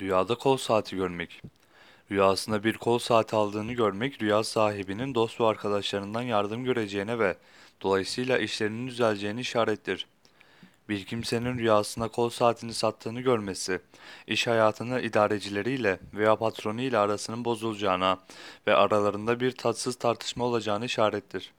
Rüyada kol saati görmek. Rüyasında bir kol saati aldığını görmek, rüya sahibinin dost ve arkadaşlarından yardım göreceğine ve dolayısıyla işlerinin düzeleceğini işarettir. Bir kimsenin rüyasında kol saatini sattığını görmesi, iş hayatını idarecileriyle veya patronu ile arasının bozulacağına ve aralarında bir tatsız tartışma olacağını işarettir.